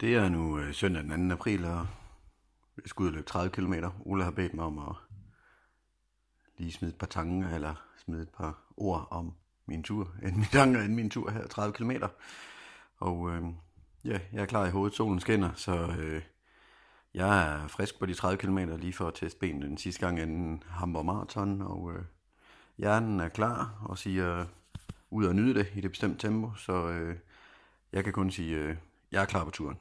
Det er nu øh, søndag den 2. april, og jeg skal ud og løbe 30 km. Ola har bedt mig om at lige smide et par tanker, eller smide et par ord om min tur, end min tanker, end min tur her, 30 km. Og øh, ja, jeg er klar i hovedet, solen skinner, så øh, jeg er frisk på de 30 km lige for at teste benene den sidste gang inden Hamburg Marathon, og øh, hjernen er klar og siger ud og nyde det i det bestemte tempo, så øh, jeg kan kun sige, øh, jeg er klar på turen.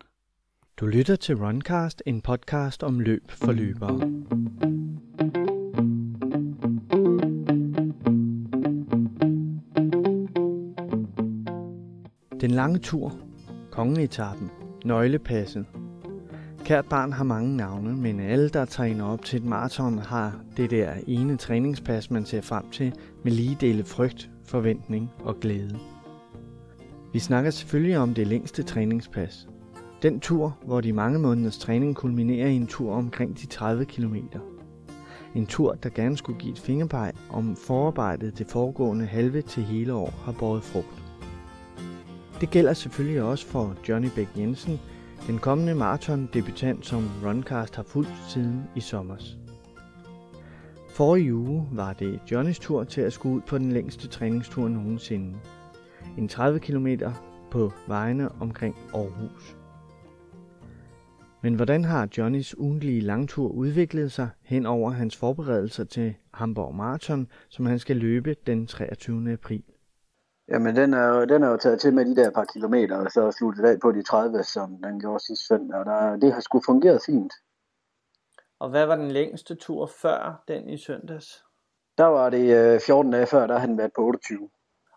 Du lytter til Runcast, en podcast om løb for løbere. Den lange tur, kongeetappen, nøglepasset. Kært barn har mange navne, men alle, der træner op til et maraton, har det der ene træningspas, man ser frem til, med lige dele frygt, forventning og glæde. Vi snakker selvfølgelig om det længste træningspas. Den tur, hvor de mange måneders træning kulminerer i en tur omkring de 30 km. En tur, der gerne skulle give et fingerpeg om forarbejdet det foregående halve til hele år har båret frugt. Det gælder selvfølgelig også for Johnny Bæk Jensen, den kommende maratondebutant, som Runcast har fulgt siden i sommers. Forrige uge var det Johnnys tur til at skulle ud på den længste træningstur nogensinde. En 30 km på vejene omkring Aarhus. Men hvordan har Johnnys ugentlige langtur udviklet sig hen over hans forberedelser til Hamburg Marathon, som han skal løbe den 23. april? Jamen, den er, jo, den er jo taget til med de der par kilometer, og så sluttet af på de 30, som den gjorde sidste søndag, og der, det har sgu fungeret fint. Og hvad var den længste tur før den i søndags? Der var det øh, 14 dage før, der han været på 28.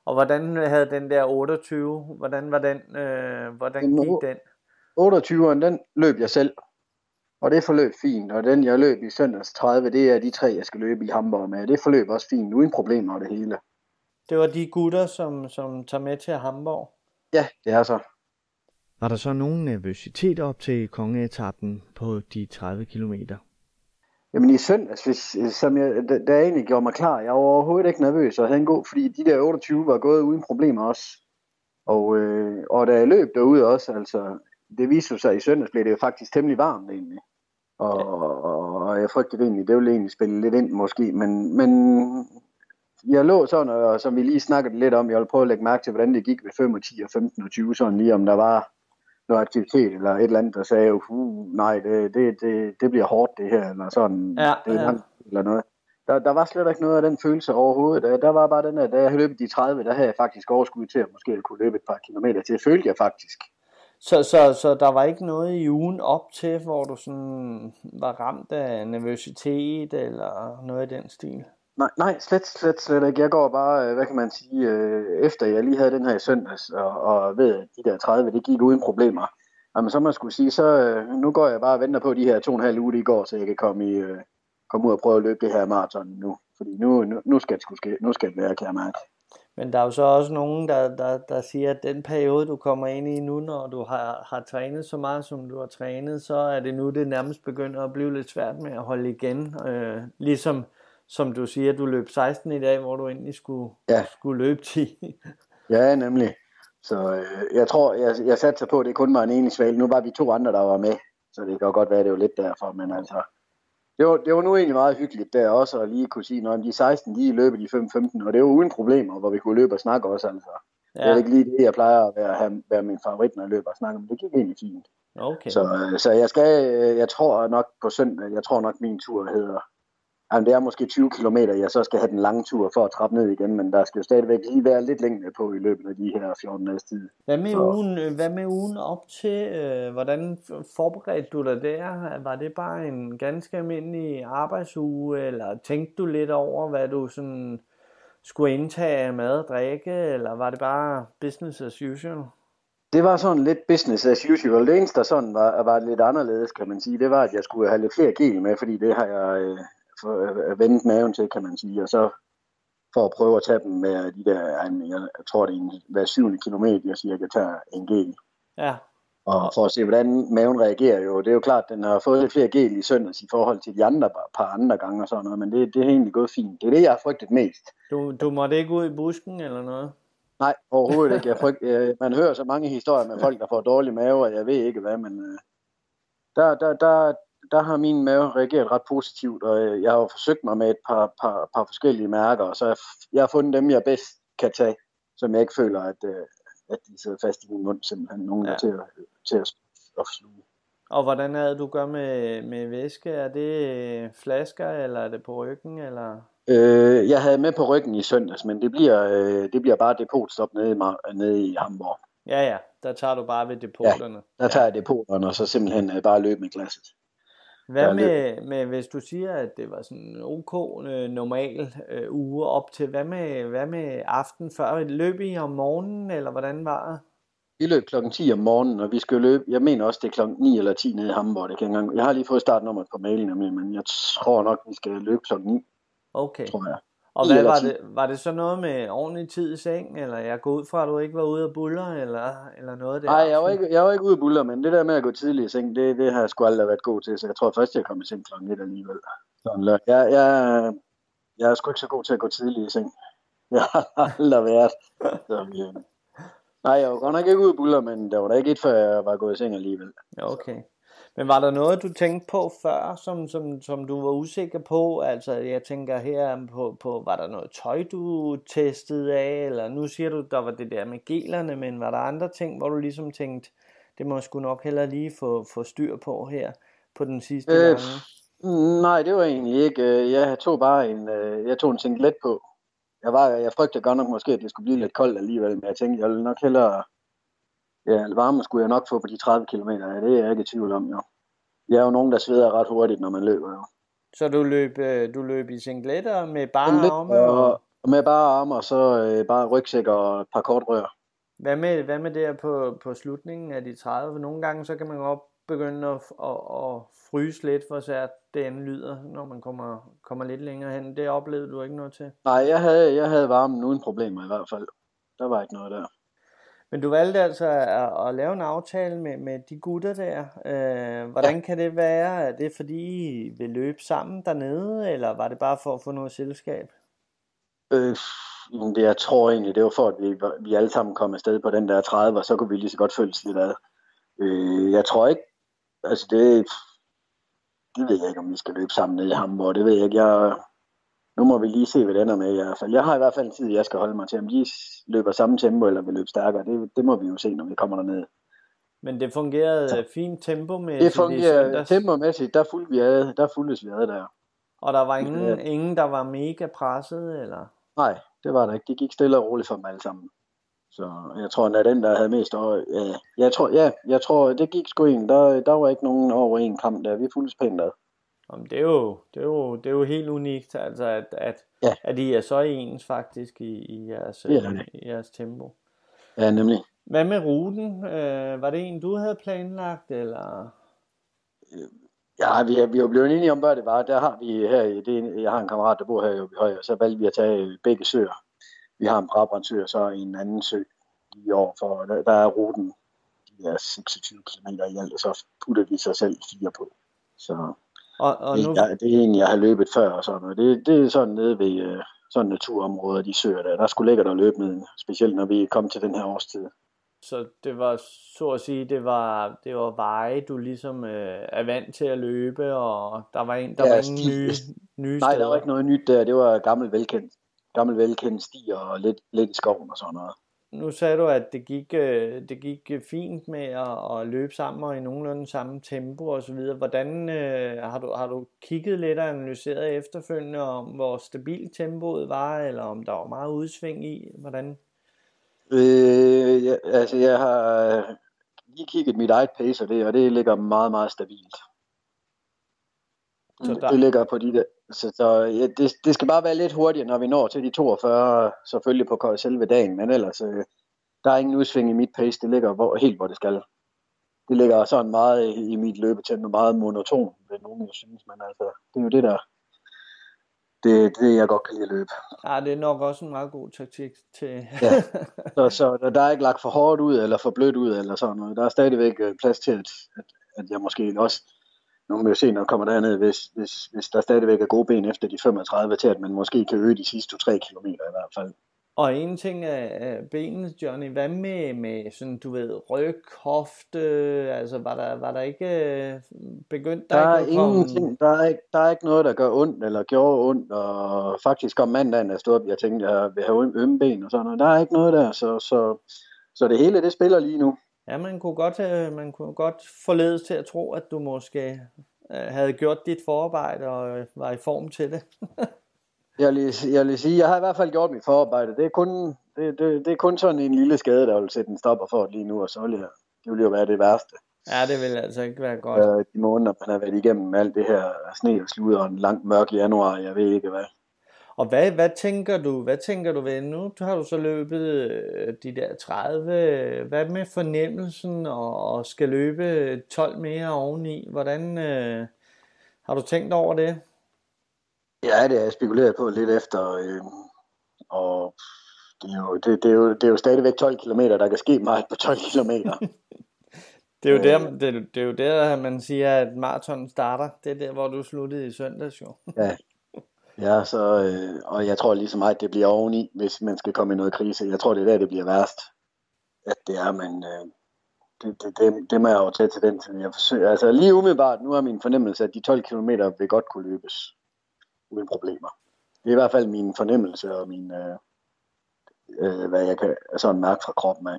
Og hvordan havde den der 28, hvordan var den, øh, hvordan Jamen, gik den? 28'eren, den løb jeg selv, og det forløb fint, og den jeg løb i søndags 30, det er de tre, jeg skal løbe i Hamburg med. Det forløb også fint, uden problemer og det hele. Det var de gutter, som, som tager med til Hamburg. Ja, det er så. Var der så nogen nervøsitet op til kongeetappen på de 30 km? Jamen i søndags, hvis, som jeg, da, da jeg egentlig gjorde mig klar, jeg var overhovedet ikke nervøs, og havde en god, fordi de der 28 var gået uden problemer også. Og, øh, og da jeg løb derude også, altså, det viste sig i søndags, blev det jo faktisk temmelig varmt egentlig. Og, og, og jeg frygtede egentlig, det ville egentlig spille lidt ind måske, men, men jeg lå sådan, og som vi lige snakkede lidt om, jeg ville prøve at lægge mærke til, hvordan det gik ved 5 og 10 og 15 og 20, sådan lige om der var noget aktivitet, eller et eller andet, der sagde, uh, nej, det, det, det, det bliver hårdt det her, eller sådan, Ja, det er ja. langt, eller noget. Der, der var slet ikke noget af den følelse overhovedet. Der, der var bare den der, da jeg løb de 30, der havde jeg faktisk overskud til at måske kunne løbe et par kilometer til. Det følte jeg faktisk. Så, så, så der var ikke noget i ugen op til, hvor du sådan var ramt af nervøsitet eller noget i den stil? Nej, nej, slet, slet, slet ikke. Jeg går bare, øh, hvad kan man sige, øh, efter jeg lige havde den her i søndags, og, og ved, at de der 30, det gik uden problemer. Jamen, så man jeg skulle sige, så øh, nu går jeg bare og venter på de her to og en halv uge, i går, så jeg kan komme, i, øh, komme ud og prøve at løbe det her maraton nu. Fordi nu, nu, nu skal det skulle ske. Nu skal det være, kan jeg mærke. Men der er jo så også nogen, der, der, der siger, at den periode, du kommer ind i nu, når du har, har trænet så meget, som du har trænet, så er det nu, det nærmest begynder at blive lidt svært med at holde igen. Øh, ligesom, som du siger, du løb 16 i dag, hvor du egentlig skulle, Ja. skulle løbe 10. Ja, nemlig. Så øh, jeg tror, jeg, jeg satte sig på, at det kun var en enig svale. Nu var vi to andre, der var med. Så det kan godt være, at det var lidt derfor. Men altså, det var, det var nu egentlig meget hyggeligt der også, at lige kunne sige, at de 16, de løber de 5-15, og det var uden problemer, hvor vi kunne løbe og snakke også. Altså. Ja. Det er ikke lige det, jeg plejer at være, have, være min favorit, når jeg løber og snakker, men det gik egentlig fint. okay. Så, øh, så jeg skal, øh, jeg tror nok på søndag, jeg tror nok min tur hedder, jamen det er måske 20 km, jeg så skal have den lange tur for at trappe ned igen, men der skal jo stadigvæk lige være lidt længere på i løbet af de her 14 dages tid. Hvad med, Så- ugen, øh, hvad med ugen op til? Øh, hvordan forberedte du dig der? Var det bare en ganske almindelig arbejdsuge, eller tænkte du lidt over, hvad du sådan skulle indtage af mad og drikke, eller var det bare business as usual? Det var sådan lidt business as usual. Det eneste, der sådan var, var lidt anderledes, kan man sige, det var, at jeg skulle have lidt flere gel med, fordi det har jeg øh, vendt maven til, kan man sige. Og så for at prøve at tage dem med de der, jeg, jeg tror det er en, hver syvende kilometer, jeg cirka tager en gel. Ja, Og for at se, hvordan maven reagerer jo. Det er jo klart, at den har fået lidt flere gel i søndags i forhold til de andre par andre gange og sådan noget, men det, det er egentlig gået fint. Det er det, jeg har frygtet mest. du, du måtte ikke ud i busken eller noget? Nej, overhovedet ikke. Jeg frygt, jeg, man hører så mange historier med folk, der får dårlig mave, og jeg ved ikke hvad, men øh, der, der, der, der har min mave reageret ret positivt, og øh, jeg har jo forsøgt mig med et par, par, par forskellige mærker, så har jeg har fundet dem, jeg bedst kan tage, som jeg ikke føler, at, øh, at de sidder fast i min mund, simpelthen nogen ja. til, at, til at, at sluge. Og hvordan er det, du gør med, med væske? Er det øh, flasker, eller er det på ryggen? Eller? Øh, jeg havde med på ryggen i søndags, men det bliver, øh, det bliver bare depotstop nede i, nede i Hamburg. Ja, ja, der tager du bare ved depoterne. Ja, der tager jeg depoterne, og så simpelthen øh, bare løbe med glasset. Hvad med, med, hvis du siger, at det var sådan en ok øh, normal øh, uge op til, hvad med, hvad med aften før? Løb I om morgenen, eller hvordan var det? Vi løb klokken 10 om morgenen, og vi skal løbe, jeg mener også, det er klokken 9 eller 10 nede i Hamburg. Det kan jeg, engang, jeg har lige fået startnummeret på mailen, men jeg tror nok, vi skal løbe klokken 9. Okay. Tror jeg. Og hvad var det, var det så noget med ordentlig tid i seng, eller jeg går ud fra, at du ikke var ude at buller, eller, eller noget der? Nej, jeg var, ikke, jeg var ikke ude at buller, men det der med at gå tidligt i seng, det, det har jeg sgu aldrig været god til, så jeg tror først, jeg kom i seng klokken 1 alligevel. Sådan, jeg, jeg, jeg er sgu ikke så god til at gå tidligt i seng. Jeg har aldrig været. Så, ja. Nej, jeg var godt nok ikke ude at buller, men der var der ikke et, før jeg var gået i seng alligevel. Okay. Men var der noget, du tænkte på før, som, som, som du var usikker på? Altså, jeg tænker her på, på, var der noget tøj, du testede af? Eller nu siger du, der var det der med gelerne, men var der andre ting, hvor du ligesom tænkte, det må jeg sgu nok heller lige få, få styr på her på den sidste øh, gang? Nej, det var egentlig ikke. Jeg tog bare en, øh, jeg tog en singlet på. Jeg, var, jeg frygtede godt nok måske, at det skulle blive lidt koldt alligevel, men jeg tænkte, jeg ville nok hellere Ja, varme skulle jeg nok få på de 30 km, ja, det er jeg ikke i tvivl om, jo. Jeg er jo nogen, der sveder ret hurtigt, når man løber, jo. Så du løb, øh, du løb i singletter med bare arme? Og, og med bare arme, og så øh, bare rygsæk og et par kortrør. Hvad med, hvad med der på, på slutningen af de 30? For nogle gange, så kan man godt begynde at, at, at fryse lidt, for så det andet lyder, når man kommer, kommer lidt længere hen. Det oplevede du ikke noget til? Nej, jeg havde, jeg havde varmen uden problemer i hvert fald. Der var ikke noget der. Men du valgte altså at, at lave en aftale med, med de gutter der. Øh, hvordan ja. kan det være? Er det fordi I vil løbe sammen dernede, eller var det bare for at få noget selskab? Øh, det, jeg tror egentlig, det var for, at vi, vi alle sammen kom afsted på den der 30, og så kunne vi lige så godt følges lidt ad. Øh, jeg tror ikke, altså det, det ved jeg ikke, om vi skal løbe sammen nede i Hamburg. Det ved jeg ikke. Jeg, nu må vi lige se, hvad det ender med i hvert fald. Jeg har i hvert fald en tid, jeg skal holde mig til. Om de løber samme tempo, eller vil løbe stærkere, det, det må vi jo se, når vi kommer derned. Men det fungerede så. fint tempo med Det fungerede tempomæssigt, der fulgte vi ad, der fulgtes vi ad der. Og der var ingen, ja. ingen, der var mega presset, eller? Nej, det var der ikke. Det gik stille og roligt for dem alle sammen. Så jeg tror, at den, der havde mest over, ja, jeg tror, ja, jeg tror, det gik sgu en. Der, der var ikke nogen over en kamp der. Vi fulgtes pænt ad. Jamen, det, er jo, det, er jo, det er jo helt unikt, altså at, at, ja. at I er så ens faktisk i, i, jeres, det det. i jeres tempo. Ja, nemlig. Hvad med ruten? Øh, var det en, du havde planlagt, eller? Ja, vi er, vi er blevet enige om, hvad det var. Der har vi her, det, jeg har en kammerat, der bor her i Høj, og så valgte vi at tage begge søer. Vi har en Brabrand og så en anden sø i år, for der, der er ruten, de er 26 km i alt, og så putter vi sig selv fire på. Så og, og nu... det, det er en, jeg har løbet før og sådan noget. Det, det er sådan nede ved øh, sådan naturområder, de søer der. Der skulle lækkert at løbe med, specielt når vi kom til den her årstid. Så det var, så at sige, det var, det var veje, du ligesom øh, er vant til at løbe, og der var, en, der ja, var ingen nye, nye Nej, steder. der var ikke noget nyt der. Det var gammel velkendt, gammel velkendt sti og lidt, lidt i skoven og sådan noget nu sagde du, at det gik, øh, det gik fint med at, at løbe sammen og i nogenlunde samme tempo og så videre. Hvordan øh, har, du, har du kigget lidt og analyseret efterfølgende om, hvor stabilt tempoet var, eller om der var meget udsving i? Hvordan? Øh, ja, altså, jeg har lige kigget mit eget pace, og det, og det ligger meget, meget stabilt. Så der... Det ligger på de der. Så, så ja, det, det skal bare være lidt hurtigere, når vi når til de 42, selvfølgelig på selve dagen, men ellers, øh, der er ingen udsving i mit pace, det ligger hvor, helt, hvor det skal. Det ligger sådan meget i, i mit løbetempo, meget monoton, vil nogen synes, men altså, det er jo det der, det, det jeg godt kan lide at løbe. Ja, det er nok også en meget god taktik til... ja, så, så der er ikke lagt for hårdt ud, eller for blødt ud, eller sådan noget. Der er stadigvæk øh, plads til, at, at, at jeg måske også nu må vi jo se, når jeg kommer derned, hvis, hvis, hvis der stadigvæk er gode ben efter de 35, til at man måske kan øge de sidste 2-3 km i hvert fald. Og en ting er benene, Johnny. Hvad med, med sådan, du ved, ryg, hofte? Altså, var der, var der ikke øh, begyndt der, der er ikke ingenting, der, er ikke, der er ikke noget, der gør ondt eller gjorde ondt. Og faktisk om mandagen, jeg stod op, jeg tænkte, jeg vil have ømme ben og sådan noget. Der er ikke noget der, så, så, så det hele, det spiller lige nu. Ja, man kunne godt, øh, man kunne godt forledes til at tro, at du måske havde gjort dit forarbejde og var i form til det. Jeg vil, jeg vil sige, jeg har i hvert fald gjort mit forarbejde. Det er kun, det, det, det er kun sådan en lille skade, der vil sætte en stopper for lige nu, og så vil jeg, det vil jo være det værste. Ja, det vil altså ikke være godt. Øh, de måneder, man har været igennem alt det her sne og slud og en lang mørk januar, jeg ved ikke hvad. Og hvad, hvad tænker du, hvad tænker du ved nu? Du har du så løbet øh, de der 30. Hvad med fornemmelsen og, og skal løbe 12 mere oveni? Hvordan øh, har du tænkt over det? Ja, det har jeg spekuleret på lidt efter, øh, og det er, jo, det, det, er jo, det er jo stadigvæk 12 km, der kan ske meget på 12 km. det, er jo der, det, det er jo der, man siger, at maraton starter. Det er der, hvor du sluttede i søndags jo. ja, ja så, øh, og jeg tror lige så meget, det bliver oveni, hvis man skal komme i noget krise. Jeg tror, det er der, det bliver værst. At det er, men øh, det, det, det, det må jeg jo tage til den tid. Jeg forsøger, altså lige umiddelbart, nu er min fornemmelse, at de 12 km vil godt kunne løbes uden problemer. Det er i hvert fald min fornemmelse og min, øh, øh, hvad jeg kan sådan mærke fra kroppen af.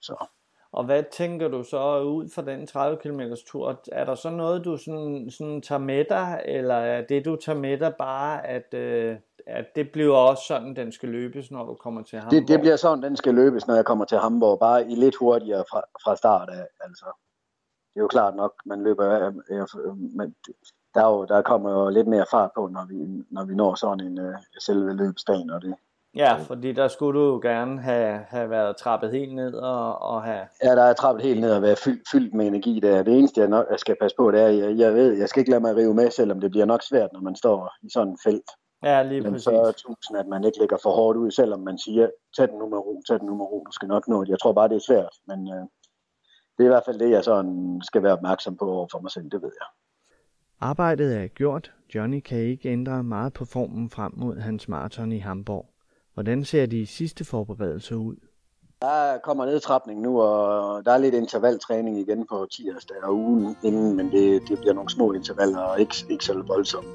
Så. Og hvad tænker du så ud fra den 30 km tur? Er der så noget, du sådan, sådan tager med dig, eller er det, du tager med dig bare, at, øh, at det bliver også sådan, den skal løbes, når du kommer til Hamburg? Det, det bliver sådan, den skal løbes, når jeg kommer til Hamburg, bare i lidt hurtigere fra, fra start af. Altså. Det er jo klart nok, man løber, jeg, jeg, man, der, er jo, der kommer jo lidt mere fart på, når vi, når vi når sådan en uh, selve løbsdagen. Og det, Ja, fordi der skulle du gerne have, have været trappet helt ned og, og have... Ja, der er trappet helt ned og være fyldt, fyldt med energi der. Det eneste, jeg, nok, jeg skal passe på, det er, jeg, jeg ved, jeg skal ikke lade mig rive med, selvom det bliver nok svært, når man står i sådan et felt. Ja, lige præcis. 40.000, at man ikke lægger for hårdt ud, selvom man siger, tag den nu med ro, tag den nu med ro, du skal nok nå det. Jeg tror bare, det er svært, men øh, det er i hvert fald det, jeg sådan skal være opmærksom på over for mig selv, det ved jeg. Arbejdet er gjort. Johnny kan ikke ændre meget på formen frem mod hans maraton i Hamburg. Hvordan ser de sidste forberedelser ud? Der kommer nedtrapning nu, og der er lidt intervaltræning igen på tirsdag og ugen inden, men det, det bliver nogle små intervaller og ikke, ikke så voldsomt.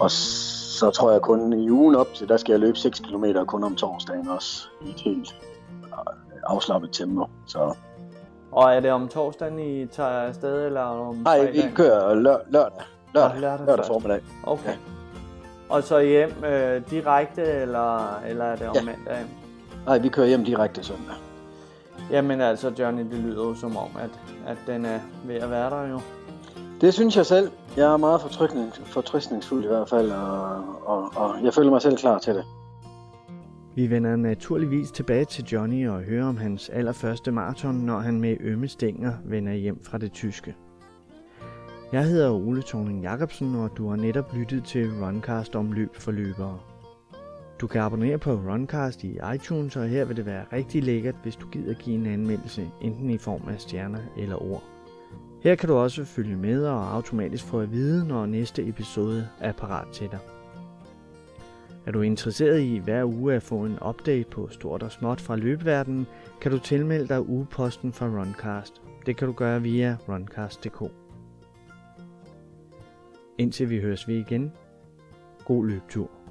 Og så tror jeg kun i ugen op til, der skal jeg løbe 6 km kun om torsdagen også i et helt afslappet tempo. Så og er det om torsdagen, I tager afsted, eller om Nej, vi kører lør- lørdag. Lørdag, lørdag, lørdag formiddag. Okay. Ja. Og så hjem øh, direkte, eller, eller er det om ja. mandag? Nej, vi kører hjem direkte søndag. Jamen altså, Johnny, det lyder jo som om, at, at den er ved at være der jo. Det synes jeg selv. Jeg er meget fortrystningsfuld i hvert fald, og, og, og jeg føler mig selv klar til det. Vi vender naturligvis tilbage til Johnny og hører om hans allerførste maraton, når han med ømme stænger vender hjem fra det tyske. Jeg hedder Ole Thorning Jacobsen, og du har netop lyttet til Runcast om løb for løbere. Du kan abonnere på Runcast i iTunes, og her vil det være rigtig lækkert, hvis du gider give en anmeldelse, enten i form af stjerner eller ord. Her kan du også følge med og automatisk få at vide, når næste episode er parat til dig. Er du interesseret i hver uge at få en update på stort og småt fra løbeverdenen, kan du tilmelde dig ugeposten fra Runcast. Det kan du gøre via runcast.dk. Indtil vi høres ved igen. God løbetur.